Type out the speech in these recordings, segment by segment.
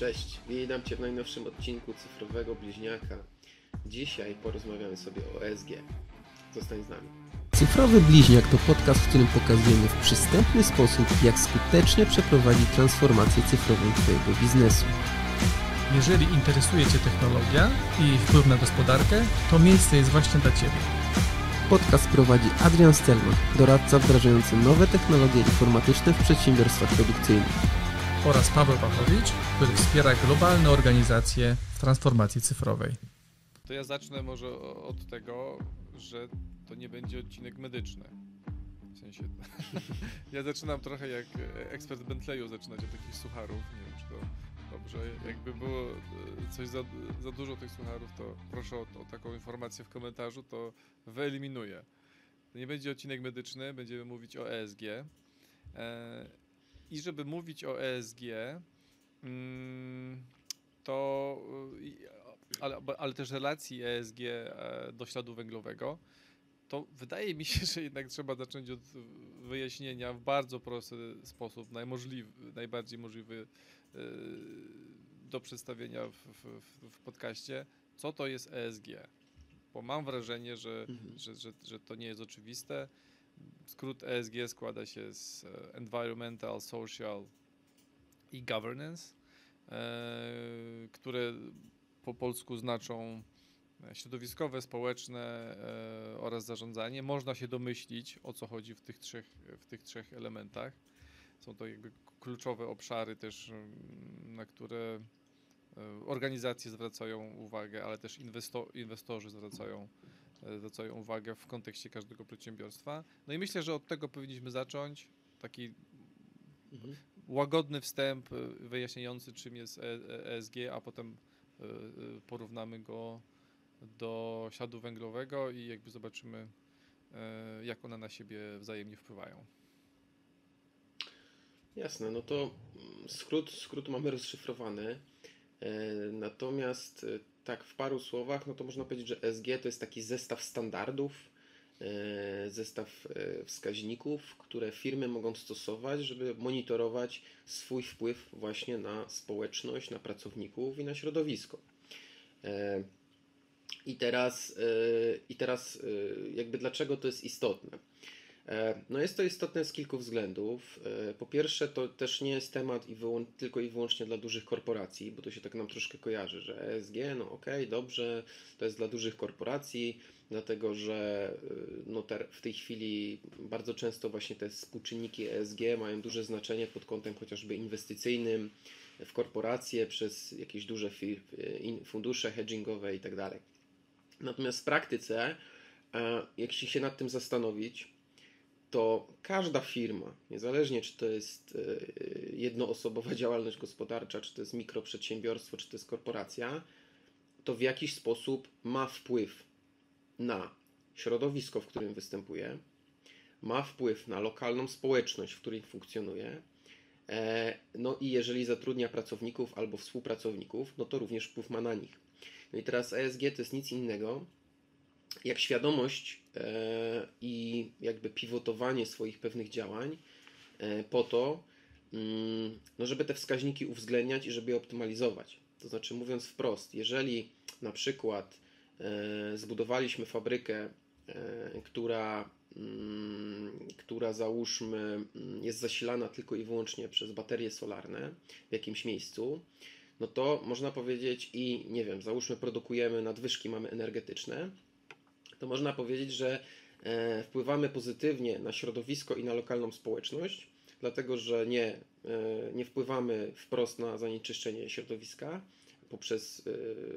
Cześć, witam Cię w najnowszym odcinku Cyfrowego Bliźniaka. Dzisiaj porozmawiamy sobie o ESG. Zostań z nami. Cyfrowy Bliźniak to podcast, w którym pokazujemy w przystępny sposób, jak skutecznie przeprowadzić transformację cyfrową Twojego biznesu. Jeżeli interesuje Cię technologia i wpływ na gospodarkę, to miejsce jest właśnie dla Ciebie. Podcast prowadzi Adrian Stelman, doradca wdrażający nowe technologie informatyczne w przedsiębiorstwach produkcyjnych. Oraz Paweł Pachowicz, który wspiera globalne organizacje w transformacji cyfrowej. To ja zacznę może od tego, że to nie będzie odcinek medyczny. W sensie, ja zaczynam trochę jak e, ekspert Bentleyu zaczynać od takich sucharów. Nie wiem, czy to dobrze. Jakby było e, coś za, za dużo tych sucharów, to proszę o, o taką informację w komentarzu, to wyeliminuję. To nie będzie odcinek medyczny, będziemy mówić o ESG. I żeby mówić o ESG, mm, to y, ale, ale też relacji ESG e, do śladu węglowego, to wydaje mi się, że jednak trzeba zacząć od wyjaśnienia w bardzo prosty sposób, najmożliwy, najbardziej możliwy y, do przedstawienia w, w, w- w podcaście, co to jest ESG. Bo mam wrażenie, że, Mhm. że, że, że to nie jest oczywiste. Skrót ESG składa się z e, Environmental, Social i Governance, e, które po polsku znaczą e, środowiskowe, społeczne oraz zarządzanie. Można się domyślić, o co chodzi w tych trzech, w tych trzech elementach. Są to jakby kluczowe obszary też, mm, na które organizacje zwracają uwagę, ale też inwesto- inwestorzy zwracają, zwracają uwagę w kontekście każdego przedsiębiorstwa. No i myślę, że od tego powinniśmy zacząć. Taki Mhm. łagodny wstęp y, wyjaśniający, czym jest E- E- ESG, a potem porównamy go do śladu węglowego i jakby zobaczymy, jak one na siebie wzajemnie wpływają. Jasne, no to mm, skrót, skrót mamy rozszyfrowany. E, Natomiast e, tak w paru słowach, no to można powiedzieć, że ESG to jest taki zestaw standardów, e, zestaw e, wskaźników, które firmy mogą stosować, żeby monitorować swój wpływ właśnie na społeczność, na pracowników i na środowisko. E, I teraz, i teraz jakby dlaczego to jest istotne? E, No jest to istotne z kilku względów. E, Po pierwsze, to też nie jest temat i wyłą- tylko i wyłącznie dla dużych korporacji, bo to się tak nam troszkę kojarzy, że ESG, no okej, dobrze, to jest dla dużych korporacji, dlatego że y, no ter- w tej chwili bardzo często właśnie te współczynniki ESG mają duże znaczenie pod kątem chociażby inwestycyjnym w korporacje przez jakieś duże fir- fundusze hedgingowe i tak. Natomiast w praktyce, e, jak się nad tym zastanowić, to każda firma, niezależnie czy to jest e, jednoosobowa działalność gospodarcza, czy to jest mikroprzedsiębiorstwo, czy to jest korporacja, to w jakiś sposób ma wpływ na środowisko, w którym występuje, ma wpływ na lokalną społeczność, w której funkcjonuje. e, No i jeżeli zatrudnia pracowników albo współpracowników, no to również wpływ ma na nich. No i teraz ESG to jest nic innego jak świadomość e, i jakby pivotowanie swoich pewnych działań e, po to, mm, no żeby te wskaźniki uwzględniać i żeby je optymalizować. To znaczy, mówiąc wprost, jeżeli na przykład e, zbudowaliśmy fabrykę, która, mm, która załóżmy mm, jest zasilana tylko i wyłącznie przez baterie solarne w jakimś miejscu, no to można powiedzieć i nie wiem, załóżmy produkujemy nadwyżki, mamy energetyczne, to można powiedzieć, że e, wpływamy pozytywnie na środowisko i na lokalną społeczność, dlatego że nie, e, nie wpływamy wprost na zanieczyszczenie środowiska poprzez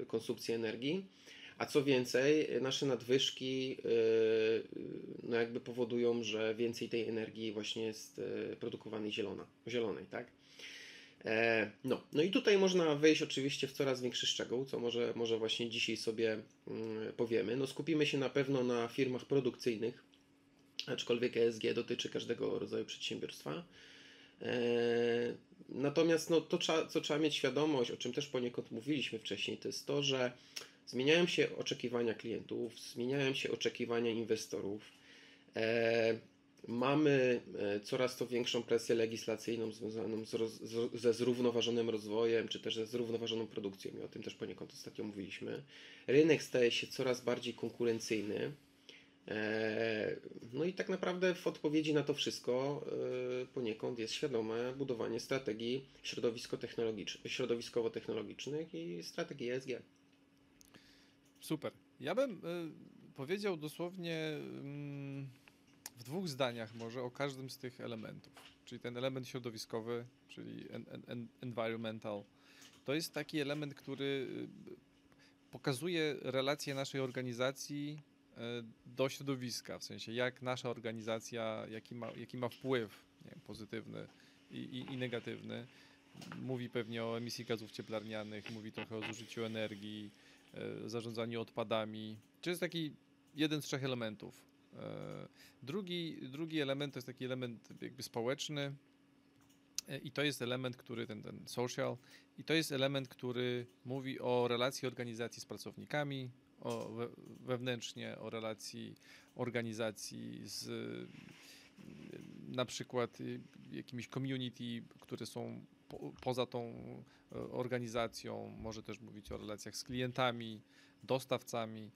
e, konsumpcję energii, a co więcej, nasze nadwyżki no jakby powodują, że więcej tej energii właśnie jest produkowanej zielona, zielonej, tak? E, No, no i tutaj można wejść oczywiście w coraz większy szczegół, co może, może właśnie dzisiaj sobie mm, powiemy. No skupimy się na pewno na firmach produkcyjnych, aczkolwiek ESG dotyczy każdego rodzaju przedsiębiorstwa. E, Natomiast no, to, co trzeba mieć świadomość, o czym też poniekąd mówiliśmy wcześniej, to jest to, że zmieniają się oczekiwania klientów, zmieniają się oczekiwania inwestorów. Mamy e, coraz to większą presję legislacyjną związaną z roz, z, ze zrównoważonym rozwojem, czy też ze zrównoważoną produkcją, i o tym też poniekąd ostatnio mówiliśmy. Rynek staje się coraz bardziej konkurencyjny. E, no i tak naprawdę w odpowiedzi na to wszystko e, poniekąd jest świadome budowanie strategii środowiskowo-technologicznych i strategii ESG. Super. Ja bym powiedział dosłownie w dwóch zdaniach może o każdym z tych elementów. Czyli ten element środowiskowy, czyli en, en, environmental, to jest taki element, który y, pokazuje relacje naszej organizacji y, do środowiska, w sensie jak nasza organizacja, jaki ma, jaki ma wpływ wiem, pozytywny i, i, i negatywny. Mówi pewnie o emisji gazów cieplarnianych, mówi trochę o zużyciu energii, y, zarządzaniu odpadami. Czy jest taki jeden z trzech elementów. E, drugi, drugi element to jest taki element jakby społeczny e, i to jest element, który ten, ten social i to jest element, który mówi o relacji organizacji z pracownikami, o we, wewnętrznie, o relacji organizacji z na przykład jakimiś community, które są po, poza tą e, organizacją, może też mówić o relacjach z klientami, dostawcami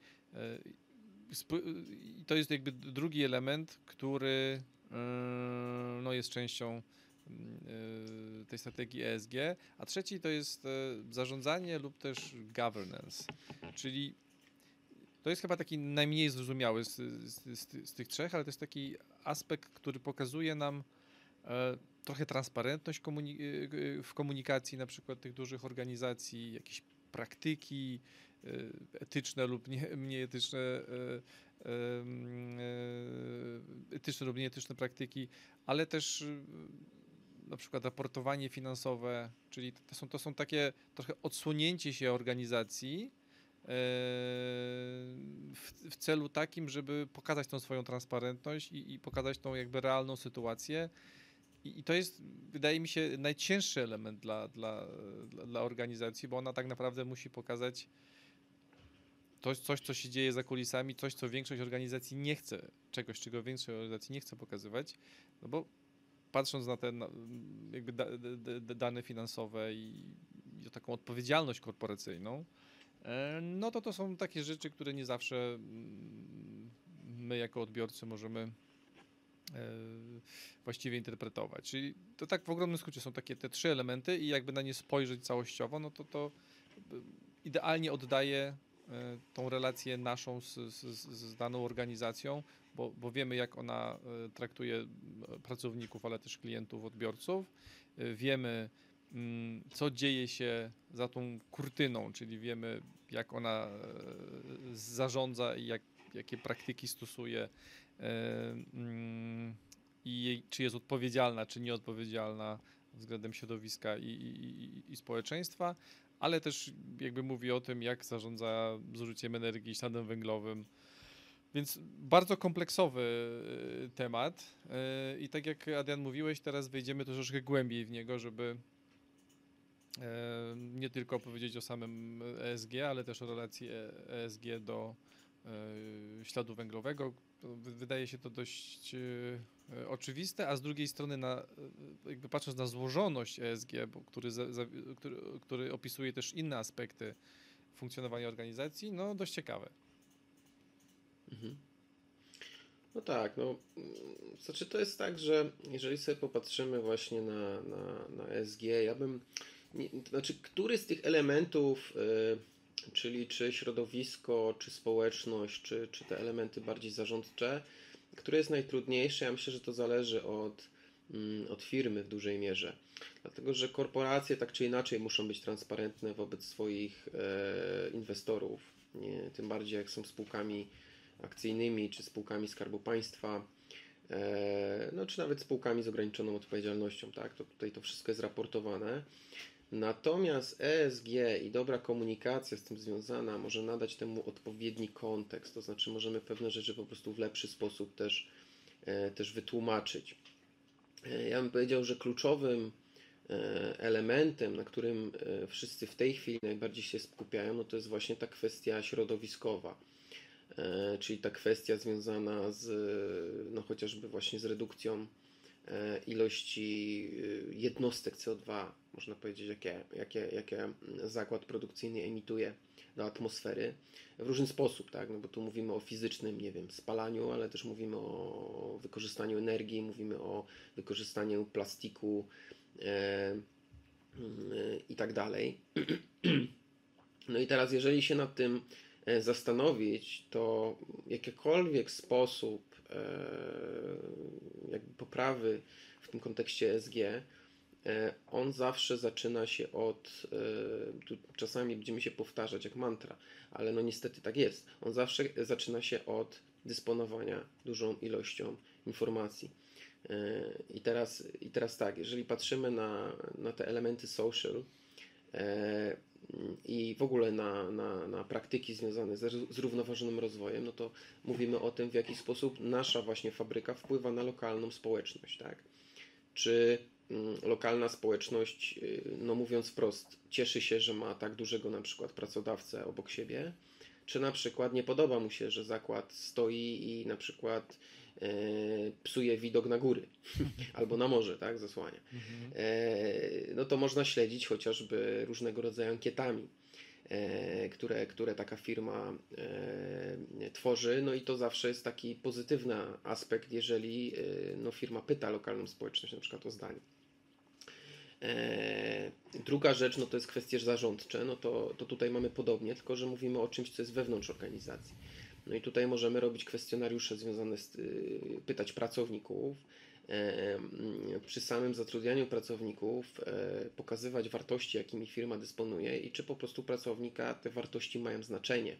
to jest jakby drugi element, który yy, no, jest częścią yy, tej strategii ESG, a trzeci to jest yy, zarządzanie lub też governance, czyli to jest chyba taki najmniej zrozumiały z, z, z, z tych trzech, ale to jest taki aspekt, który pokazuje nam trochę transparentność komuni w komunikacji na przykład tych dużych organizacji, jakieś praktyki, etyczne lub nie, mniej etyczne, y, y, etyczne lub nieetyczne praktyki, ale też na przykład raportowanie finansowe, czyli to są, to są takie trochę odsłonięcie się organizacji w, w celu takim, żeby pokazać tą swoją transparentność i, i pokazać tą jakby realną sytuację. I, I, to jest, wydaje mi się, najcięższy element dla, dla, dla organizacji, bo ona tak naprawdę musi pokazać, to coś, co się dzieje za kulisami, coś, co większość organizacji nie chce, czegoś, czego większość organizacji nie chce pokazywać, no bo patrząc na te jakby da, da, dane finansowe i, i taką odpowiedzialność korporacyjną, e, no to to są takie rzeczy, które nie zawsze mm, my jako odbiorcy możemy e, właściwie interpretować. Czyli to tak w ogromnym skrócie są takie te trzy elementy i jakby na nie spojrzeć całościowo, no to to idealnie oddaje E, tą relację naszą z, z, z daną organizacją, bo, bo, wiemy, jak ona e, traktuje pracowników, ale też klientów, odbiorców. E, wiemy, mm, co dzieje się za tą kurtyną, czyli wiemy, jak ona zarządza i jak, jakie praktyki stosuje mm, i czy jest odpowiedzialna, czy nieodpowiedzialna względem środowiska i, i, i społeczeństwa, ale też jakby mówi o tym, jak zarządza zużyciem energii, śladem węglowym. Więc bardzo kompleksowy e, temat e, i tak jak Adrian mówiłeś, teraz wejdziemy troszeczkę głębiej w niego, żeby e, nie tylko powiedzieć o samym ESG, ale też o relacji ESG do śladu węglowego. Wydaje się to dość oczywiste, a z drugiej strony, na, e, jakby patrząc na złożoność ESG, bo, który, za, za, który, który opisuje też inne aspekty funkcjonowania organizacji, no dość ciekawe. Mhm. No tak, no znaczy to jest tak, że jeżeli sobie popatrzymy właśnie na, na, na ESG, ja bym, nie, znaczy który z tych elementów, y, czyli czy środowisko, czy społeczność, czy, czy te elementy bardziej zarządcze, które jest najtrudniejsze? Ja myślę, że to zależy od, mm, od firmy w dużej mierze. Dlatego, że korporacje tak czy inaczej muszą być transparentne wobec swoich e, inwestorów. Tym bardziej jak są spółkami akcyjnymi czy spółkami Skarbu Państwa, e, no, czy nawet spółkami z ograniczoną odpowiedzialnością. Tak? To tutaj to wszystko jest raportowane. Natomiast ESG i dobra komunikacja z tym związana może nadać temu odpowiedni kontekst, to znaczy możemy pewne rzeczy po prostu w lepszy sposób też, e, też wytłumaczyć. E, ja bym powiedział, że kluczowym e, elementem, na którym wszyscy w tej chwili najbardziej się skupiają, no to jest właśnie ta kwestia środowiskowa. czyli ta kwestia związana z no chociażby właśnie z redukcją ilości jednostek CO2, można powiedzieć, jakie, jakie, jakie zakład produkcyjny emituje do atmosfery w różny sposób, tak? No bo tu mówimy o fizycznym, nie wiem, spalaniu, ale też mówimy o wykorzystaniu energii, mówimy o wykorzystaniu plastiku e, e, i tak dalej. No i teraz, jeżeli się nad tym e, zastanowić, to jakikolwiek sposób e, jakby poprawy w tym kontekście ESG E, on zawsze zaczyna się od, e, tu czasami będziemy się powtarzać jak mantra, ale no niestety tak jest. On zawsze zaczyna się od dysponowania dużą ilością informacji. E, I teraz, i teraz tak, jeżeli patrzymy na, na te elementy social i w ogóle na, na, na praktyki związane z zrównoważonym rozwojem, no to mówimy o tym, w jaki sposób nasza właśnie fabryka wpływa na lokalną społeczność, tak? Czy lokalna społeczność, y, no mówiąc wprost, cieszy się, że ma tak dużego na przykład pracodawcę obok siebie, czy na przykład nie podoba mu się, że zakład stoi i na przykład e, psuje widok na góry albo na morze, tak, zasłania. Mhm. E, no to można śledzić chociażby różnego rodzaju ankietami. E, które, które taka firma e, tworzy. No i to zawsze jest taki pozytywny aspekt, jeżeli e, no, firma pyta lokalną społeczność na przykład o zdanie. E, druga rzecz, no to jest kwestie zarządcze, no to, to tutaj mamy podobnie, tylko że mówimy o czymś, co jest wewnątrz organizacji. No i tutaj możemy robić kwestionariusze związane z, y, pytać pracowników, e, przy samym zatrudnianiu pracowników e, pokazywać wartości, jakimi firma dysponuje i czy po prostu pracownika te wartości mają znaczenie.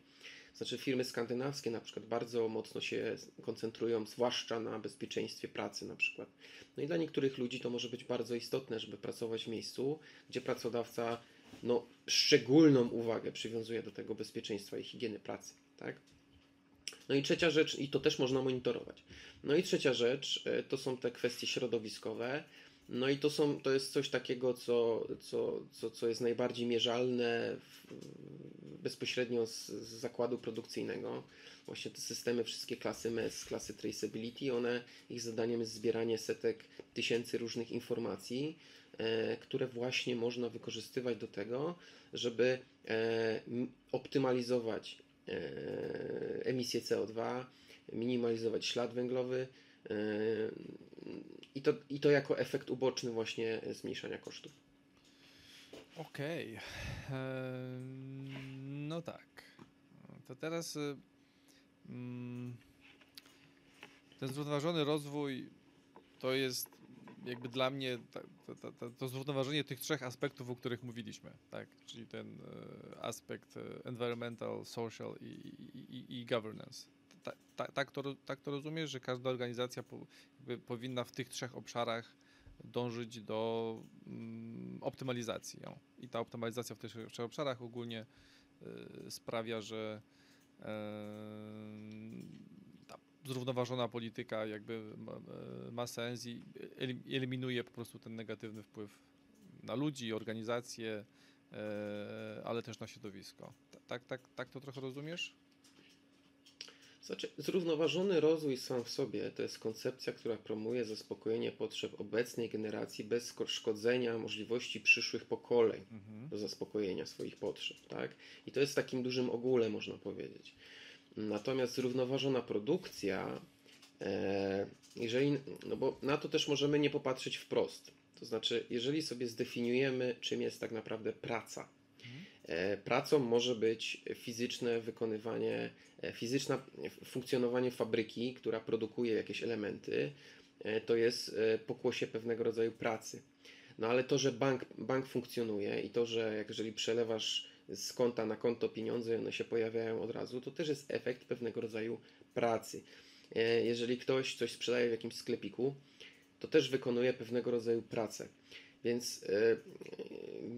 Znaczy firmy skandynawskie na przykład bardzo mocno się koncentrują zwłaszcza na bezpieczeństwie pracy na przykład. No i dla niektórych ludzi to może być bardzo istotne, żeby pracować w miejscu, gdzie pracodawca no, szczególną uwagę przywiązuje do tego bezpieczeństwa i higieny pracy, tak? No i trzecia rzecz, i to też można monitorować. No i trzecia rzecz e, to są te kwestie środowiskowe. No i to, są, to jest coś takiego, co, co, co, co jest najbardziej mierzalne w, bezpośrednio z, z, zakładu produkcyjnego. Właśnie te systemy, wszystkie klasy MES, klasy Traceability, one, ich zadaniem jest zbieranie setek tysięcy różnych informacji, e, które właśnie można wykorzystywać do tego, żeby e, optymalizować e, emisję CO2, minimalizować ślad węglowy, i to, I to jako efekt uboczny właśnie zmniejszania kosztów. Okej. Okay. No tak. To teraz y, mm, ten zrównoważony rozwój to jest jakby dla mnie to, to, to, to, zrównoważenie tych trzech aspektów, o których mówiliśmy, tak? Czyli ten y, aspekt y, environmental, social i, i, i, i governance tak, tak, to, tak to rozumiesz, że każda organizacja po, powinna w tych trzech obszarach dążyć do mm, optymalizacji. O. I ta optymalizacja w tych trzech obszarach ogólnie y, sprawia, że y, ta zrównoważona polityka jakby ma, e, ma sens i eliminuje po prostu ten negatywny wpływ na ludzi, organizacje, y, ale też na środowisko. Tak, tak, tak to trochę rozumiesz? Znaczy, zrównoważony rozwój sam w sobie to jest koncepcja, która promuje zaspokojenie potrzeb obecnej generacji bez szkodzenia możliwości przyszłych pokoleń mhm. do zaspokojenia swoich potrzeb. Tak? I to jest takim dużym ogólem, można powiedzieć. Natomiast zrównoważona produkcja, e, jeżeli, no bo na to też możemy nie popatrzeć wprost. To znaczy, jeżeli sobie zdefiniujemy, czym jest tak naprawdę praca, pracą może być fizyczne wykonywanie, e, fizyczne funkcjonowanie fabryki, która produkuje jakieś elementy. E, to jest pokłosie pewnego rodzaju pracy. No ale to, że bank, bank funkcjonuje i to, że jeżeli przelewasz z konta na konto pieniądze, one się pojawiają od razu, to też jest efekt pewnego rodzaju pracy. Jeżeli ktoś coś sprzedaje w jakimś sklepiku, to też wykonuje pewnego rodzaju pracę. Więc, e,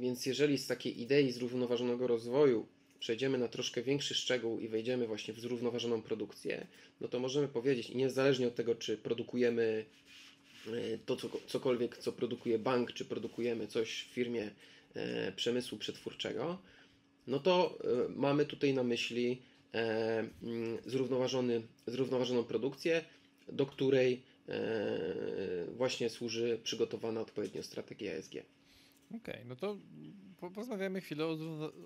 więc jeżeli z takiej idei zrównoważonego rozwoju przejdziemy na troszkę większy szczegół i wejdziemy właśnie w zrównoważoną produkcję, no to możemy powiedzieć, i niezależnie od tego, czy produkujemy e, to co, cokolwiek, co produkuje bank, czy produkujemy coś w firmie e, przemysłu przetwórczego, no to mamy tutaj na myśli e, mm, zrównoważony, zrównoważoną produkcję, do której e, właśnie służy przygotowana odpowiednio strategia ESG. Okej, okay, no to porozmawiamy chwilę o,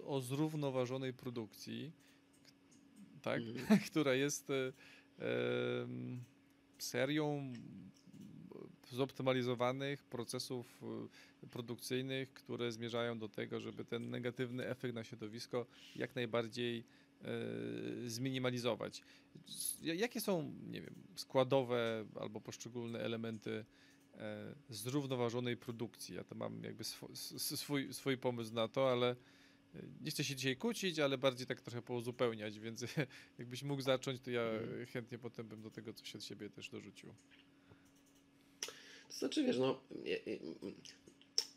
o zrównoważonej produkcji, tak? Mm. która jest e, serią zoptymalizowanych procesów e, produkcyjnych, które zmierzają do tego, żeby ten negatywny efekt na środowisko jak najbardziej e, zminimalizować. Jakie są, nie wiem, składowe albo poszczególne elementy zrównoważonej produkcji? Ja to mam jakby swój, swój pomysł na to, ale nie chcę się dzisiaj kłócić, ale bardziej tak trochę pouzupełniać, więc jakbyś mógł zacząć, to ja mhm. chętnie potem bym do tego coś od siebie też dorzucił. To znaczy, wiesz, no,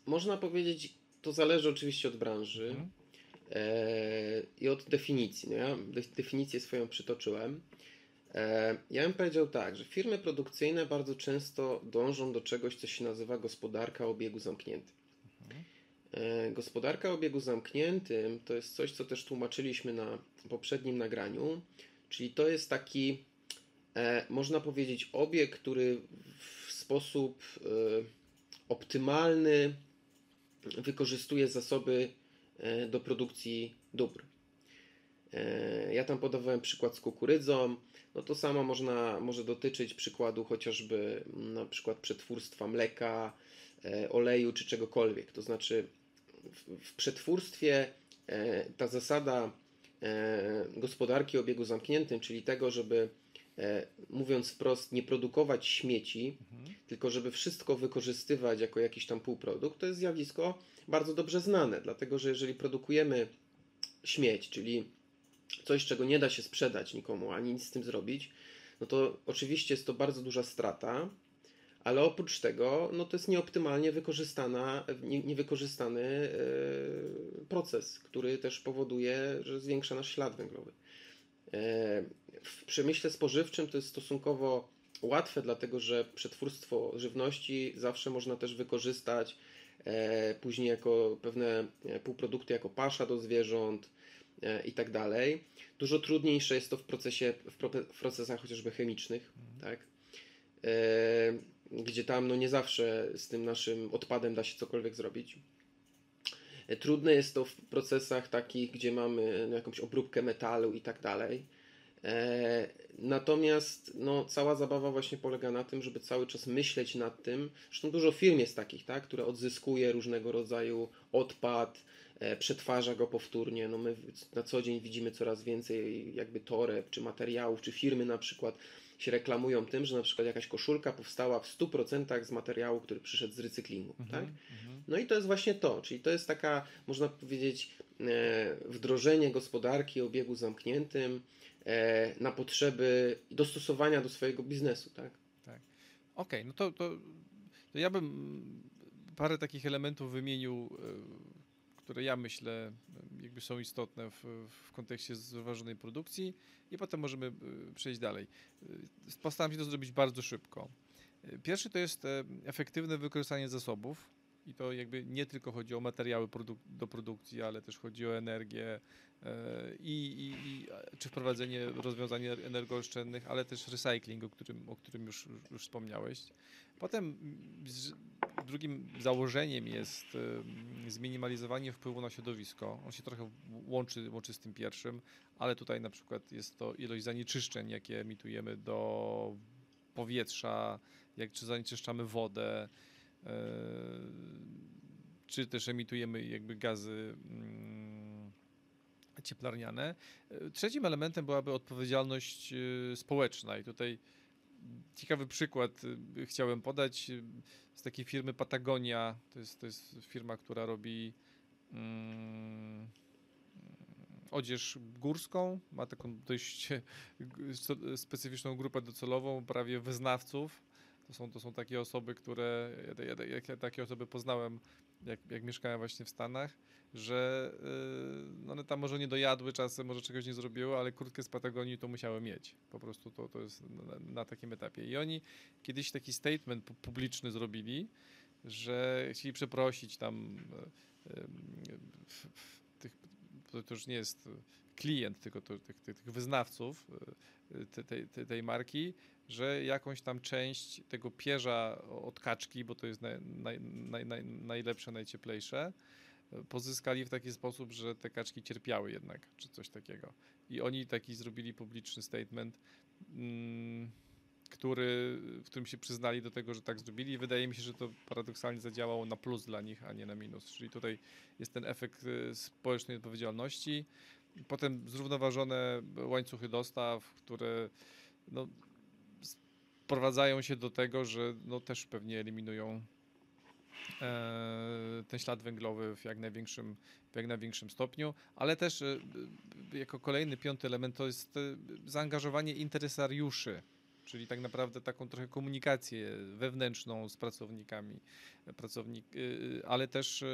można powiedzieć, to zależy oczywiście od branży mhm. e, i od definicji. No ja definicję swoją przytoczyłem. E, ja bym powiedział tak, że firmy produkcyjne bardzo często dążą do czegoś, co się nazywa gospodarka o obiegu zamkniętym. E, gospodarka o obiegu zamkniętym to jest coś, co też tłumaczyliśmy na poprzednim nagraniu, czyli to jest taki, e, można powiedzieć, obieg, który sposób e, optymalny wykorzystuje zasoby do produkcji dóbr. Ja tam podawałem przykład z kukurydzą. No to samo można, może dotyczyć przykładu chociażby na przykład przetwórstwa mleka, oleju czy czegokolwiek. To znaczy w, w przetwórstwie ta zasada gospodarki o obiegu zamkniętym, czyli tego, żeby E, mówiąc wprost, nie produkować śmieci, mhm. tylko żeby wszystko wykorzystywać jako jakiś tam półprodukt, to jest zjawisko bardzo dobrze znane, dlatego że jeżeli produkujemy śmieć, czyli coś, czego nie da się sprzedać nikomu, ani nic z tym zrobić, no to oczywiście jest to bardzo duża strata, ale oprócz tego, no to jest nieoptymalnie wykorzystana, nie, niewykorzystany yy, proces, który też powoduje, że zwiększa nasz ślad węglowy. E, w przemyśle spożywczym to jest stosunkowo łatwe, dlatego że przetwórstwo żywności zawsze można też wykorzystać e, później jako pewne e, półprodukty, jako pasza do zwierząt i tak dalej. Dużo trudniejsze jest to w procesie, w procesach chociażby chemicznych, mhm. tak? gdzie tam no nie zawsze z tym naszym odpadem da się cokolwiek zrobić. Trudne jest to w procesach takich, gdzie mamy no, jakąś obróbkę metalu i tak dalej. E, natomiast no, cała zabawa właśnie polega na tym, żeby cały czas myśleć nad tym. Zresztą dużo firm jest takich, tak, które odzyskuje różnego rodzaju odpad, e, przetwarza go powtórnie. No my na co dzień widzimy coraz więcej jakby toreb, czy materiałów, czy firmy na przykład się reklamują tym, że na przykład jakaś koszulka powstała w 100% z materiału, który przyszedł z recyklingu. Mhm, tak? Mhm. No i to jest właśnie to, czyli to jest taka, można powiedzieć, e, wdrożenie gospodarki o obiegu zamkniętym e, na potrzeby dostosowania do swojego biznesu. Tak, tak. Okej, okay, no to, to, to ja bym parę takich elementów wymienił, e, które ja myślę jakby są istotne w, w kontekście zrównoważonej produkcji i potem możemy e, przejść dalej. E, postaram się to zrobić bardzo szybko. E, pierwszy to jest efektywne wykorzystanie zasobów i to jakby nie tylko chodzi o materiały produk do produkcji, ale też chodzi o energię i, i, i, czy wprowadzenie rozwiązań energooszczędnych, ale też recycling, o którym, o którym już, już wspomniałeś. Potem drugim założeniem jest zminimalizowanie wpływu na środowisko. On się trochę łączy, łączy z tym pierwszym, ale tutaj na przykład jest to ilość zanieczyszczeń, jakie emitujemy do powietrza, jak czy zanieczyszczamy wodę, e, czy też emitujemy jakby gazy mm, cieplarniane. E, trzecim elementem byłaby odpowiedzialność e, społeczna i tutaj ciekawy przykład y, chciałem podać y, z takiej firmy Patagonia. To jest, to jest firma, która robi um, odzież górską. Ma taką dość specyficzną grupę docelową, prawie wyznawców. To są, to są takie osoby, które, ja, ja, ja takie osoby poznałem, jak, jak mieszkałem właśnie w Stanach że yy, one tam może nie dojadły czasem, może czegoś nie zrobiły, ale kurtkę z Patagonii to musiały mieć. Po prostu to, to jest na, na takim etapie. I oni kiedyś taki statement publiczny zrobili, że chcieli przeprosić tam yy, yy, tych, to już nie jest klient tylko to, tych, tych wyznawców tej, tej, tej marki, że jakąś tam część tego pierza od kaczki, bo to jest naj, naj, naj, najlepsze, najcieplejsze, pozyskali w taki sposób, że te kaczki cierpiały jednak, czy coś takiego. I oni taki zrobili publiczny statement, mm, który, w którym się przyznali do tego, że tak zrobili i wydaje mi się, że to paradoksalnie zadziałało na plus dla nich, a nie na minus. Czyli tutaj jest ten efekt y, społecznej odpowiedzialności, potem zrównoważone łańcuchy dostaw, które no, sprowadzają się do tego, że no, też pewnie eliminują ten ślad węglowy w jak największym, w jak największym stopniu, ale też e, jako kolejny, piąty element to jest e, zaangażowanie interesariuszy czyli tak naprawdę taką trochę komunikację wewnętrzną z pracownikami, pracownik, ale też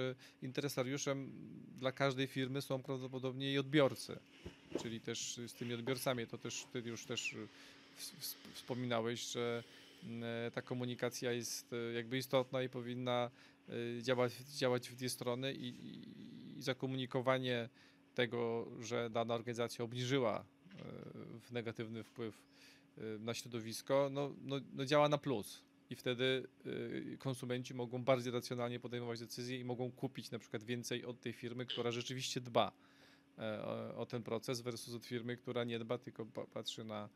interesariuszem dla każdej firmy są prawdopodobnie i odbiorcy, czyli też z tymi odbiorcami, to też ty już też wspominałeś, że ta komunikacja jest jakby istotna i powinna działać, działać w dwie strony i, i, i zakomunikowanie tego, że dana organizacja obniżyła w negatywny wpływ na środowisko, no, no, no działa na plus. I wtedy konsumenci mogą bardziej racjonalnie podejmować decyzje i mogą kupić na przykład więcej od tej firmy, która rzeczywiście dba e, o, o ten proces, versus od firmy, która nie dba, tylko patrzy na,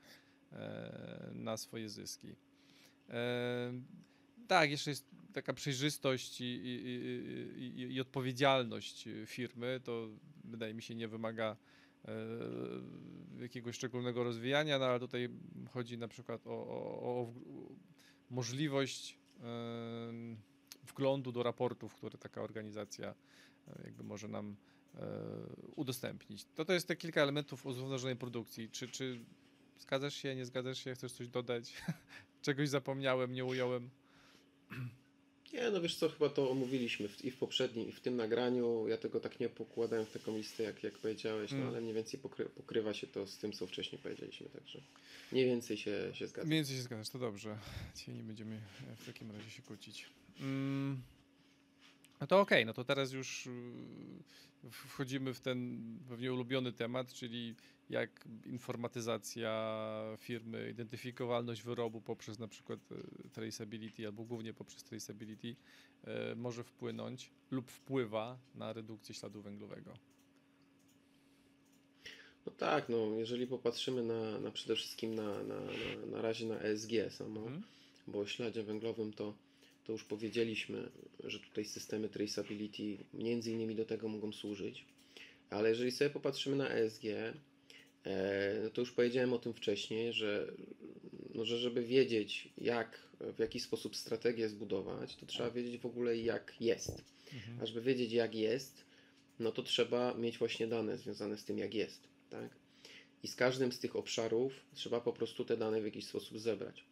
e, na swoje zyski. Tak, jeszcze jest taka przejrzystość i, i, i, i, odpowiedzialność firmy. To wydaje mi się nie wymaga E, jakiegoś szczególnego rozwijania, no ale tutaj chodzi na przykład o, o, o możliwość wglądu do raportów, które taka organizacja e, jakby może nam e, udostępnić. To to jest te kilka elementów o zrównoważonej produkcji. Czy, czy zgadzasz się, nie zgadzasz się, chcesz coś dodać? Czegoś zapomniałem, nie ująłem? Nie, no wiesz co, chyba to omówiliśmy w, i w poprzednim, i w tym nagraniu. Ja tego tak nie pokładałem w taką listę, jak, jak powiedziałeś, no mm. ale mniej więcej pokry, pokrywa się to z tym, co wcześniej powiedzieliśmy, także mniej więcej się, się zgadza. Mniej więcej się zgadzasz, to dobrze. Dzisiaj nie będziemy w takim razie się kłócić. Mm. No to okej, okay, no to teraz już y, wchodzimy w ten pewnie ulubiony temat, czyli jak informatyzacja firmy, identyfikowalność wyrobu poprzez na przykład e, traceability albo głównie poprzez traceability e, może wpłynąć lub wpływa na redukcję śladu węglowego. No tak, no jeżeli popatrzymy na, na przede wszystkim na, na, na, na razie na ESG samo, mhm. bo o śladzie węglowym to, to już powiedzieliśmy, że tutaj systemy traceability między innymi do tego mogą służyć, ale jeżeli sobie popatrzymy na ESG, E, no to już powiedziałem o tym wcześniej, że, no, że żeby wiedzieć, jak, w jaki sposób strategię zbudować, to trzeba wiedzieć w ogóle, jak jest. Mhm. A żeby wiedzieć, jak jest, no to trzeba mieć właśnie dane związane z tym, jak jest. Tak? I z każdym z tych obszarów trzeba po prostu te dane w jakiś sposób zebrać.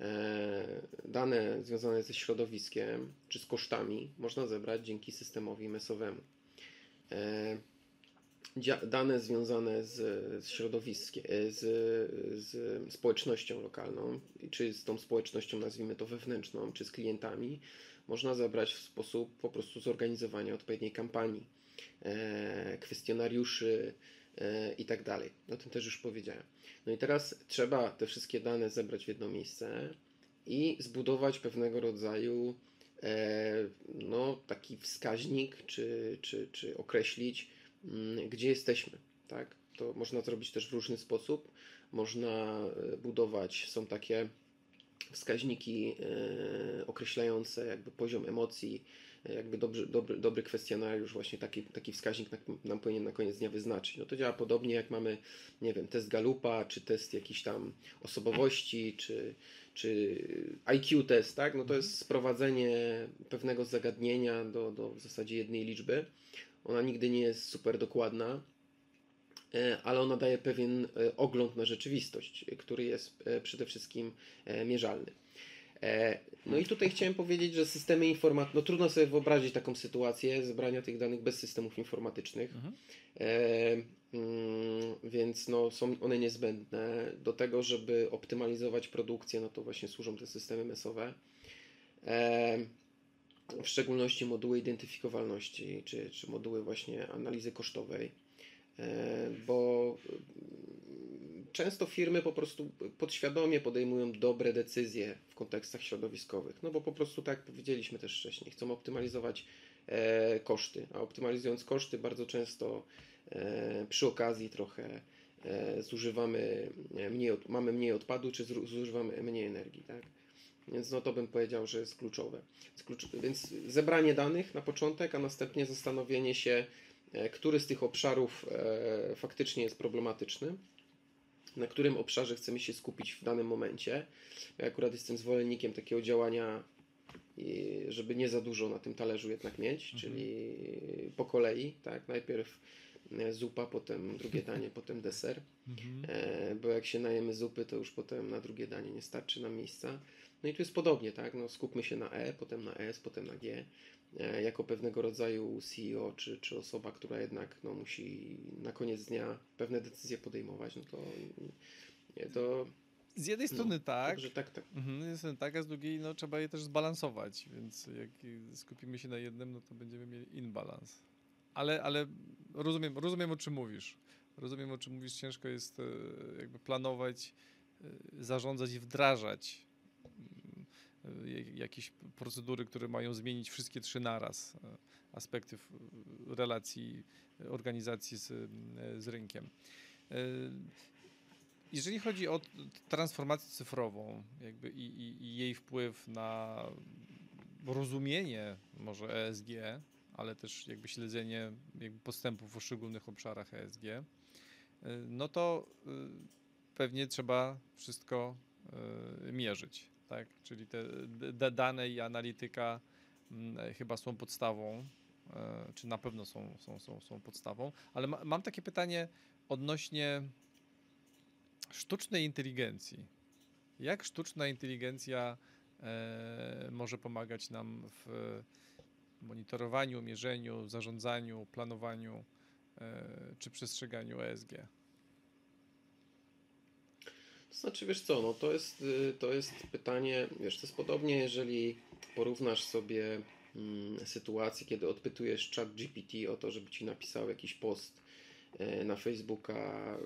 E, dane związane ze środowiskiem czy z kosztami można zebrać dzięki systemowi mesowemu. E, dane związane z, z środowiskiem, e, z, z społecznością lokalną, czy z tą społecznością, nazwijmy to wewnętrzną, czy z klientami, można zebrać w sposób po prostu zorganizowania odpowiedniej kampanii, kwestionariuszy i tak dalej. O tym też już powiedziałem. No i teraz trzeba te wszystkie dane zebrać w jedno miejsce i zbudować pewnego rodzaju e, no, taki wskaźnik, czy, czy, czy określić, Mm, gdzie jesteśmy. Tak? To można zrobić też w różny sposób. Można e, budować, są takie wskaźniki e, określające jakby poziom emocji, jakby dobry, dobry, dobry kwestionariusz, właśnie taki, taki wskaźnik nam powinien na koniec dnia wyznaczyć. No to działa podobnie jak mamy, nie wiem, test Galupa, czy test jakiś tam osobowości, czy, czy IQ test, tak? No to jest sprowadzenie pewnego zagadnienia do, do w zasadzie jednej liczby. Ona nigdy nie jest super dokładna, e, ale ona daje pewien e, ogląd na rzeczywistość, który jest e, przede wszystkim mierzalny. No i tutaj chciałem powiedzieć, że systemy informatyczne, no trudno sobie wyobrazić taką sytuację zebrania tych danych bez systemów informatycznych, mhm. mm, więc no, są one niezbędne do tego, żeby optymalizować produkcję, no to właśnie służą te systemy mesowe w szczególności moduły identyfikowalności, czy, czy moduły właśnie analizy kosztowej. e, bo często firmy po prostu podświadomie podejmują dobre decyzje w kontekstach środowiskowych, no bo po prostu tak jak powiedzieliśmy też wcześniej, chcą optymalizować e, koszty, a optymalizując koszty bardzo często e, przy okazji trochę e, zużywamy mniej, mamy mniej odpadu, czy zużywamy mniej energii, tak? Więc no to bym powiedział, że jest kluczowe. Więc zebranie danych na początek, a następnie zastanowienie się, który z tych obszarów faktycznie jest problematyczny na którym obszarze chcemy się skupić w danym momencie. Ja akurat jestem zwolennikiem takiego działania, żeby nie za dużo na tym talerzu jednak mieć, mhm. czyli po kolei, tak, najpierw e, zupa, potem drugie danie, potem deser, mhm. e, bo jak się najemy zupy, to już potem na drugie danie nie starczy nam miejsca. No i tu jest podobnie, tak, no skupmy się na E, potem na S, potem na G, jako pewnego rodzaju CEO, czy, czy osoba, która jednak no, musi na koniec dnia pewne decyzje podejmować, no to, to z jednej strony no, tak, tak, tak. Mhm, z jednej strony tak, a z drugiej no, trzeba je też zbalansować, więc jak skupimy się na jednym, no to będziemy mieli inbalans. Ale, ale rozumiem, rozumiem o czym mówisz. Rozumiem o czym mówisz, ciężko jest e, jakby planować, e, zarządzać i wdrażać jakieś procedury, które mają zmienić wszystkie trzy naraz e, aspekty relacji organizacji z, e, z rynkiem. E, jeżeli chodzi o transformację cyfrową jakby i, i, i jej wpływ na rozumienie może ESG, ale też jakby śledzenie jakby postępów w poszczególnych obszarach ESG, no to pewnie trzeba wszystko mierzyć tak? Czyli te dane i analityka mm, chyba są podstawą, e, czy na pewno są, są, są, są podstawą, ale ma, mam takie pytanie odnośnie sztucznej inteligencji. Jak sztuczna inteligencja e, może pomagać nam w monitorowaniu, mierzeniu, zarządzaniu, planowaniu e, czy przestrzeganiu ESG? Znaczy, wiesz co, no to jest, y, to jest pytanie, wiesz, to jest podobnie, jeżeli porównasz sobie mm, sytuację, kiedy odpytujesz chat GPT o to, żeby ci napisał jakiś post e, na Facebooka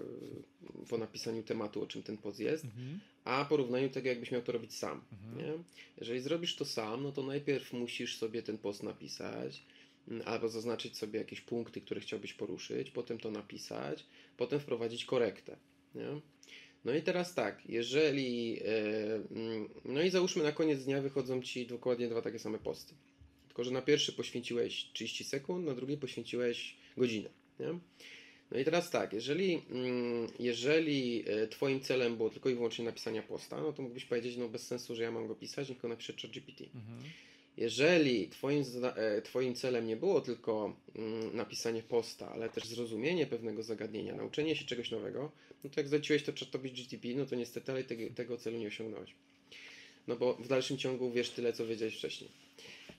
y, po napisaniu tematu, o czym ten post jest, mhm. a porównaniu tego, jakbyś miał to robić sam. Mhm. Jeżeli zrobisz to sam, no to najpierw musisz sobie ten post napisać, mm, albo zaznaczyć sobie jakieś punkty, które chciałbyś poruszyć, potem to napisać, potem wprowadzić korektę. Nie? No i teraz tak, jeżeli. E, mm, no i załóżmy na koniec dnia wychodzą ci dokładnie dwa takie same posty. Tylko, że na pierwszy poświęciłeś 30 sekund, na drugi poświęciłeś godzinę. Nie? No i teraz tak, jeżeli, mm, jeżeli e, Twoim celem było tylko i wyłącznie napisania posta, no to mógłbyś powiedzieć, no bez sensu, że ja mam go pisać, niech go napisze ChatGPT. Mhm. Jeżeli twoim, e, twoim celem nie było tylko mm, napisanie posta, ale też zrozumienie pewnego zagadnienia, nauczenie się czegoś nowego, no to jak zleciłeś to czatowi GTP, no to niestety ale tego, tego celu nie osiągnąłeś. No bo w dalszym ciągu wiesz tyle, co wiedziałeś wcześniej.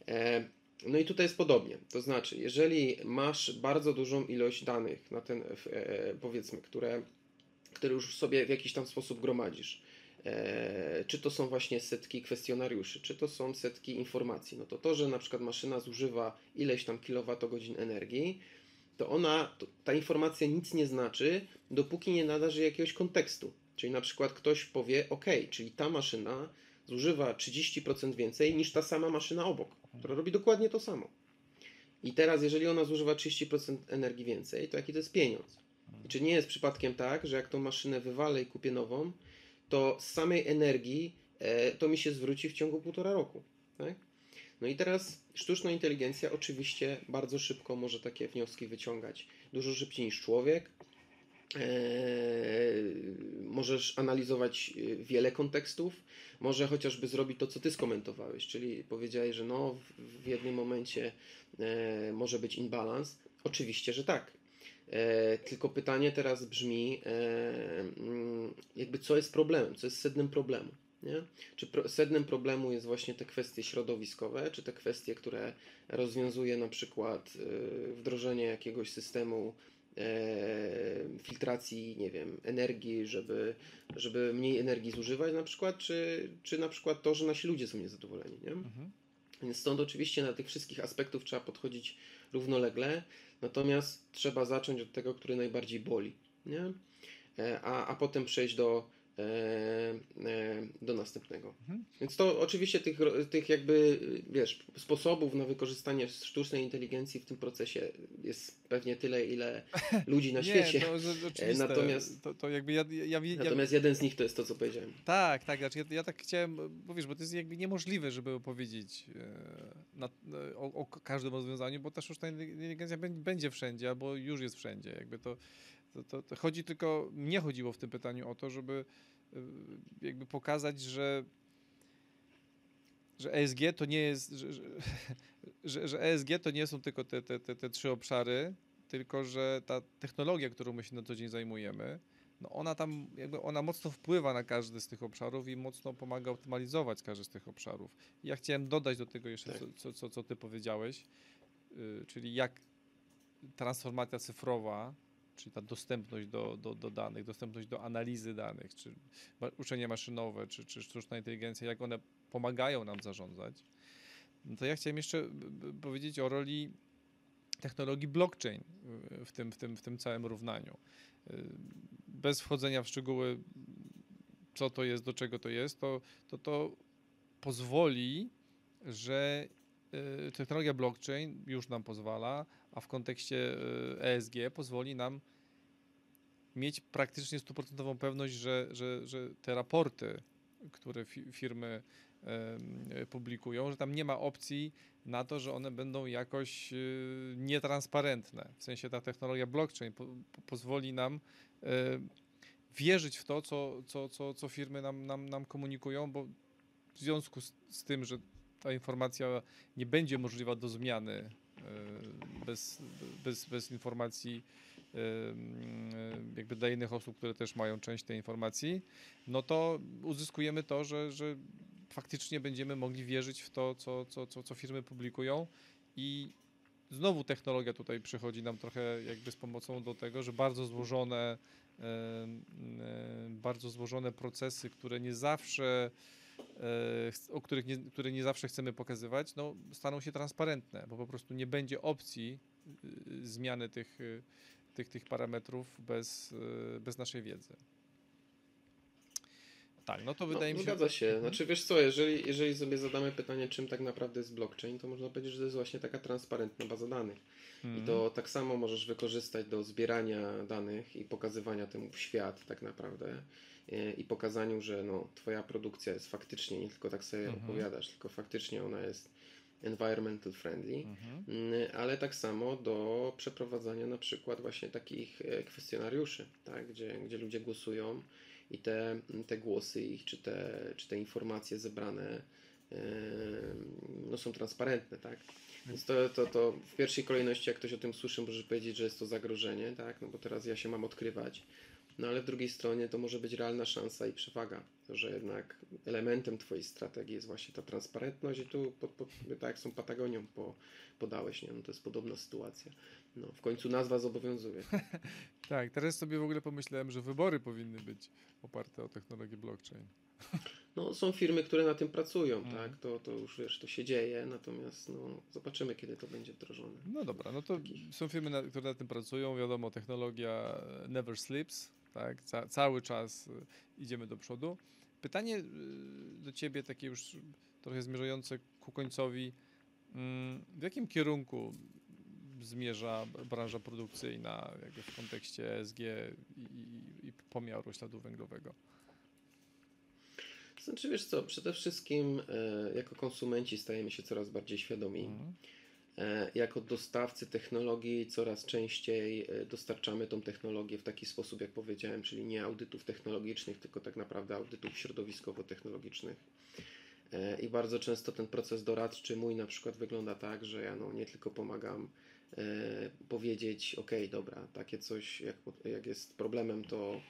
E, no i tutaj jest podobnie. To znaczy, jeżeli masz bardzo dużą ilość danych na ten, e, powiedzmy, które, które już sobie w jakiś tam sposób gromadzisz, czy to są właśnie setki kwestionariuszy, czy to są setki informacji. No to to, że na przykład maszyna zużywa ileś tam kilowatogodzin energii, to ona, to, ta informacja nic nie znaczy, dopóki nie nadarzy jakiegoś kontekstu. Czyli na przykład ktoś powie, ok, czyli ta maszyna zużywa 30% więcej niż ta sama maszyna obok, która robi dokładnie to samo. I teraz, jeżeli ona zużywa 30% energii więcej, to jaki to jest pieniądz? I czy nie jest przypadkiem tak, że jak tą maszynę wywalę i kupię nową, to z samej energii e, to mi się zwróci w ciągu półtora roku. Tak? No i teraz sztuczna inteligencja oczywiście bardzo szybko może takie wnioski wyciągać. Dużo szybciej niż człowiek. Eee, możesz analizować e, wiele kontekstów. Może chociażby zrobić to, co ty skomentowałeś, czyli powiedziałeś, że no, w jednym momencie e, może być imbalans. Oczywiście, że tak. E, tylko pytanie teraz brzmi, e, mm, jakby co jest problemem, co jest sednem problemu. Nie? Czy pro, sednem problemu jest właśnie te kwestie środowiskowe, czy te kwestie, które rozwiązuje na przykład e, wdrożenie jakiegoś systemu filtracji, nie wiem, energii, żeby, żeby mniej energii zużywać na przykład, czy, czy na przykład to, że nasi ludzie są niezadowoleni, nie? Mhm. Więc stąd oczywiście na tych wszystkich aspektów trzeba podchodzić równolegle, natomiast trzeba zacząć od tego, który najbardziej boli, nie? E, a, a potem przejść do, e, e, do następnego. Mhm. Więc to oczywiście tych, tych jakby, wiesz, sposobów na wykorzystanie sztucznej inteligencji w tym procesie jest pewnie tyle, ile ludzi na Nie, świecie. to natomiast- to, to jakby ja, ja, ja, Natomiast jeden z nich to jest to, co powiedziałem. Tak, tak, znaczy ja, ja tak chciałem, bo wiesz, bo to jest jakby niemożliwe, żeby opowiedzieć na, e, o, o każdym rozwiązaniu, bo ta sztuczna inteligencja bę- będzie wszędzie, albo już jest wszędzie. Jakby to, to, to, to chodzi tylko, mnie chodziło w tym pytaniu o to, żeby e, jakby pokazać, że że ESG to nie jest, że, że, że, ESG to nie są tylko te, te, te, te trzy obszary, tylko że ta technologia, którą my się na co dzień zajmujemy, no ona tam, jakby ona mocno wpływa na każdy z tych obszarów i mocno pomaga optymalizować każdy z tych obszarów. I ja chciałem dodać do tego jeszcze, Tak. co, co, co, ty powiedziałeś, yy, czyli jak transformacja cyfrowa, czyli ta dostępność do, do, do danych, dostępność do analizy danych, czy uczenie maszynowe, czy, czy sztuczna inteligencja, jak one pomagają nam zarządzać, no to ja chciałem jeszcze b- b- powiedzieć o roli technologii blockchain w tym, w tym, w tym całym równaniu. Bez wchodzenia w szczegóły, co to jest, do czego to jest, to to, to pozwoli, że y, technologia blockchain już nam pozwala, a w kontekście ESG pozwoli nam mieć praktycznie stuprocentową pewność, że, że, że te raporty, które fi- firmy publikują, że tam nie ma opcji na to, że one będą jakoś y, nietransparentne. W sensie ta technologia blockchain po, po, pozwoli nam y, wierzyć w to, co, co, co, co firmy nam, nam, nam komunikują, bo w związku z, z tym, że ta informacja nie będzie możliwa do zmiany y, bez, bez, bez informacji jakby dla innych osób, które też mają część tej informacji, no to uzyskujemy to, że, że faktycznie będziemy mogli wierzyć w to, co, co, co, co firmy publikują i znowu technologia tutaj przychodzi nam trochę jakby z pomocą do tego, że bardzo złożone bardzo złożone procesy, które nie zawsze e, o których nie, które nie zawsze chcemy pokazywać, no, staną się transparentne, bo po prostu nie będzie opcji y, zmiany tych, y, tych, tych parametrów bez, y, bez naszej wiedzy. Tak, no to wydaje no, mi się. Zgadza się. Mhm. Znaczy wiesz co, jeżeli, jeżeli sobie zadamy pytanie, czym tak naprawdę jest blockchain, to można powiedzieć, że to jest właśnie taka transparentna baza danych. I Mhm. to tak samo możesz wykorzystać do zbierania danych i pokazywania temu w świat tak naprawdę e, i pokazaniu, że no, twoja produkcja jest faktycznie, nie tylko tak sobie Mhm. opowiadasz, tylko faktycznie ona jest environmental friendly, Mhm. Mm, ale tak samo do przeprowadzania na przykład właśnie takich e, kwestionariuszy, tak, gdzie, gdzie ludzie głosują i te, te głosy ich, czy te, czy te informacje zebrane e, no, są transparentne, tak. Więc to, to, to w pierwszej kolejności, jak ktoś o tym słyszy, może powiedzieć, że jest to zagrożenie, tak, no bo teraz ja się mam odkrywać. No ale w drugiej stronie to może być realna szansa i przewaga, że jednak elementem Twojej strategii jest właśnie ta transparentność i tu, tak jak tą Patagonią po, podałeś, nie? No to jest podobna sytuacja. No, w końcu nazwa zobowiązuje. Tak, teraz sobie w ogóle pomyślałem, że wybory powinny być oparte o technologię blockchain. No, są firmy, które na tym pracują, Mhm. tak, to, to już wiesz, to się dzieje, natomiast no, zobaczymy, kiedy to będzie wdrożone. No dobra, no to Takich. są firmy, na, które na tym pracują. Wiadomo, technologia never sleeps, tak? Ca cały czas e, idziemy do przodu. Pytanie e, do ciebie, takie już trochę zmierzające ku końcowi. Mm, W jakim kierunku zmierza branża produkcyjna jakby w kontekście ESG i, i, i pomiaru śladu węglowego? Znaczy, wiesz co, przede wszystkim e, jako konsumenci stajemy się coraz bardziej świadomi. Mhm. E, jako dostawcy technologii coraz częściej e, dostarczamy tą technologię w taki sposób, jak powiedziałem, czyli nie audytów technologicznych, tylko tak naprawdę audytów środowiskowo-technologicznych. E, I bardzo często ten proces doradczy mój na przykład wygląda tak, że ja no, nie tylko pomagam powiedzieć, ok, dobra, takie coś jak, jak jest problemem, to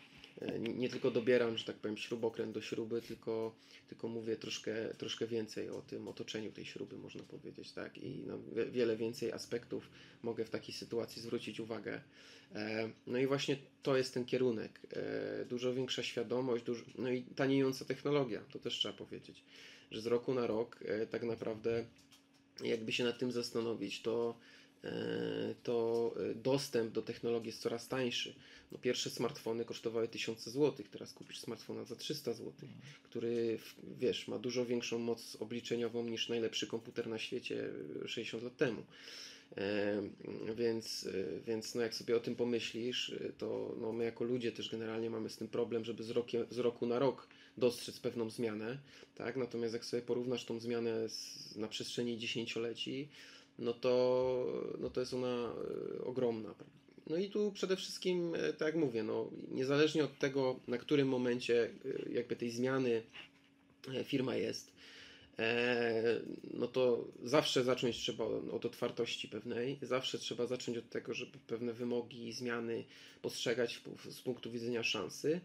e, nie, tylko dobieram, że tak powiem, śrubokręt do śruby, tylko, tylko mówię troszkę, troszkę więcej o tym otoczeniu tej śruby, można powiedzieć, tak? I na wie- wiele więcej aspektów mogę w takiej sytuacji zwrócić uwagę. E, No i właśnie to jest ten kierunek. E, Dużo większa świadomość, dużo, no i taniejąca technologia, to też trzeba powiedzieć, że z roku na rok e, tak naprawdę jakby się nad tym zastanowić, to, to dostęp do technologii jest coraz tańszy. No pierwsze smartfony kosztowały tysiące złotych, teraz kupisz smartfona za 300 złotych, który wiesz, ma dużo większą moc obliczeniową niż najlepszy komputer na świecie 60 lat temu. E, więc, e, więc no jak sobie o tym pomyślisz, e, to no my jako ludzie też generalnie mamy z tym problem, żeby z, rokiem, z roku na rok dostrzec pewną zmianę, tak? Natomiast jak sobie porównasz tą zmianę z, na przestrzeni dziesięcioleci, no to, no to jest ona ogromna. No i tu przede wszystkim, tak jak mówię, no, niezależnie od tego, na którym momencie jakby tej zmiany firma jest, E, no to zawsze zacząć trzeba od otwartości pewnej, zawsze trzeba zacząć od tego, żeby pewne wymogi i zmiany postrzegać z punktu widzenia szansy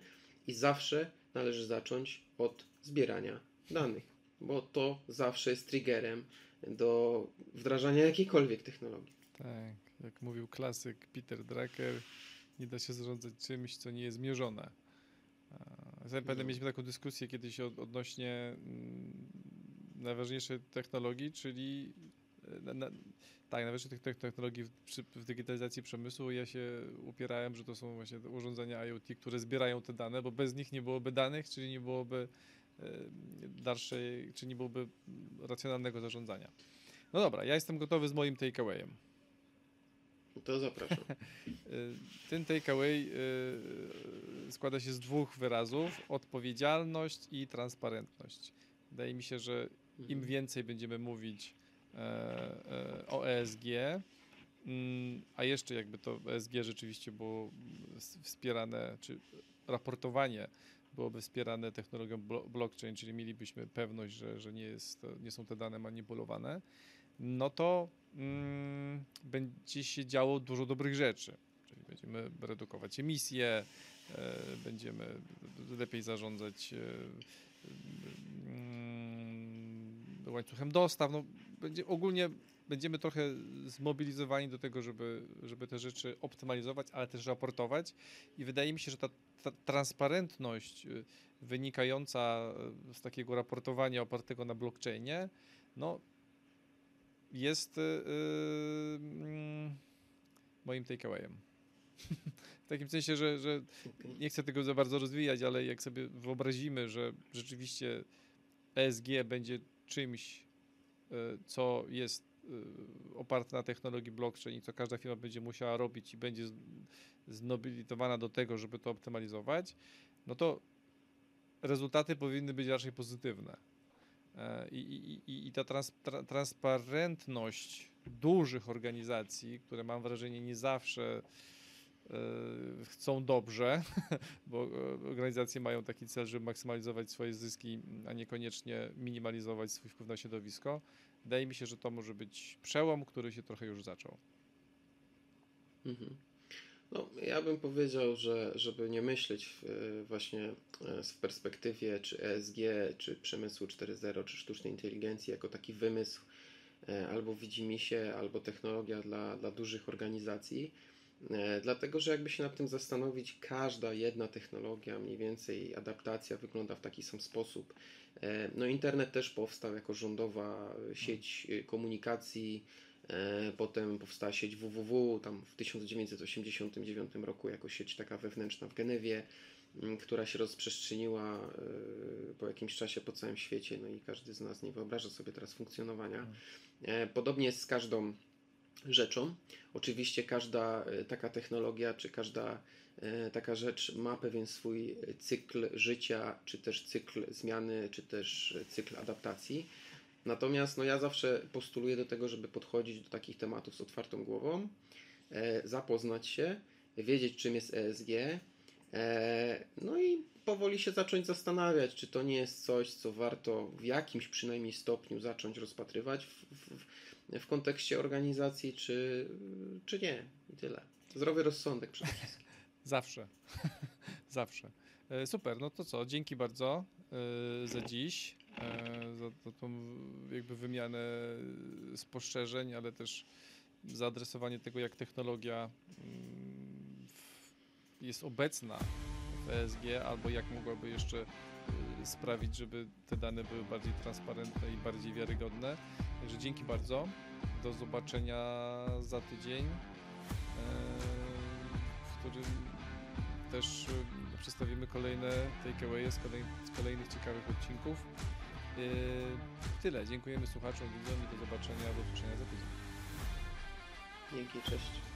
i zawsze należy zacząć od zbierania danych, bo to zawsze jest triggerem do wdrażania jakiejkolwiek technologii. Tak, jak mówił klasyk Peter Drucker, nie da się zarządzać czymś, co nie jest mierzone. Zapewne no. mieliśmy taką dyskusję kiedyś odnośnie mm, najważniejszej technologii, czyli e, na, na, tak, najważniejszych tych technologii w, przy, w digitalizacji przemysłu. Ja się upierałem, że to są właśnie urządzenia IoT, które zbierają te dane, bo bez nich nie byłoby danych, czyli nie byłoby dalszej, czy nie byłoby racjonalnego zarządzania. No dobra, ja jestem gotowy z moim takeawayem. To zapraszam. E, ten takeaway składa się z dwóch wyrazów: odpowiedzialność i transparentność. Wydaje mi się, że im mhm. więcej będziemy mówić e, e, o ESG, mm, a jeszcze jakby to ESG rzeczywiście było wspierane, czy raportowanie byłoby wspierane technologią blockchain, czyli mielibyśmy pewność, że, że nie, jest, nie są te dane manipulowane, no to mm, będzie się działo dużo dobrych rzeczy. Czyli będziemy redukować emisje, e, będziemy lepiej zarządzać e, łańcuchem dostaw. No, będzie, ogólnie będziemy trochę zmobilizowani do tego, żeby, żeby te rzeczy optymalizować, ale też raportować. I wydaje mi się, że ta, ta transparentność y, wynikająca y, z takiego raportowania opartego na blockchainie, no, jest yy, moim takeawayem. w takim sensie, że, że nie chcę tego za bardzo rozwijać, ale jak sobie wyobrazimy, że rzeczywiście ESG będzie czymś, co jest oparte na technologii blockchain i co każda firma będzie musiała robić i będzie znobilitowana do tego, żeby to optymalizować, no to rezultaty powinny być raczej pozytywne. E, I, i, i ta trans, tra, transparentność dużych organizacji, które mam wrażenie nie zawsze E, chcą dobrze, bo e, organizacje mają taki cel, żeby maksymalizować swoje zyski, a niekoniecznie minimalizować swój wpływ na środowisko. Wydaje mi się, że to może być przełom, który się trochę już zaczął. Mhm. No, ja bym powiedział, że żeby nie myśleć w, e, właśnie w perspektywie czy ESG, czy przemysłu 4.0, czy sztucznej inteligencji jako taki wymysł albo widzimisię, albo technologia dla, dla dużych organizacji, E, dlatego, że jakby się nad tym zastanowić, każda jedna technologia, mniej więcej adaptacja wygląda w taki sam sposób. E, no internet też powstał jako rządowa sieć e, komunikacji, potem powstała sieć www, tam w 1989 roku jako sieć taka wewnętrzna w Genewie, która się rozprzestrzeniła po jakimś czasie po całym świecie, no i każdy z nas nie wyobraża sobie teraz funkcjonowania. Podobnie jest z każdą rzeczą. Oczywiście każda e, taka technologia, czy każda e, taka rzecz ma pewien swój cykl życia, czy też cykl zmiany, czy też cykl adaptacji. Natomiast no, ja zawsze postuluję do tego, żeby podchodzić do takich tematów z otwartą głową, e, zapoznać się, wiedzieć czym jest ESG, no i powoli się zacząć zastanawiać, czy to nie jest coś, co warto w jakimś przynajmniej stopniu zacząć rozpatrywać w, w, w kontekście organizacji, czy, czy nie. I tyle. Zdrowy rozsądek przede wszystkim. Zawsze. Zawsze. E, super, no to co? Dzięki bardzo e, za dziś, e, za, za tą jakby wymianę spostrzeżeń, ale też zaadresowanie tego, jak technologia mm, jest obecna w ESG, albo jak mogłaby jeszcze sprawić, żeby te dane były bardziej transparentne i bardziej wiarygodne. Także dzięki bardzo. Do zobaczenia za tydzień, e, w którym też y, przedstawimy kolejne takeawaye z, kolej, z kolejnych ciekawych odcinków. Y, Tyle. Dziękujemy słuchaczom, widzom i do zobaczenia, do usłyszenia za tydzień. Dzięki, cześć.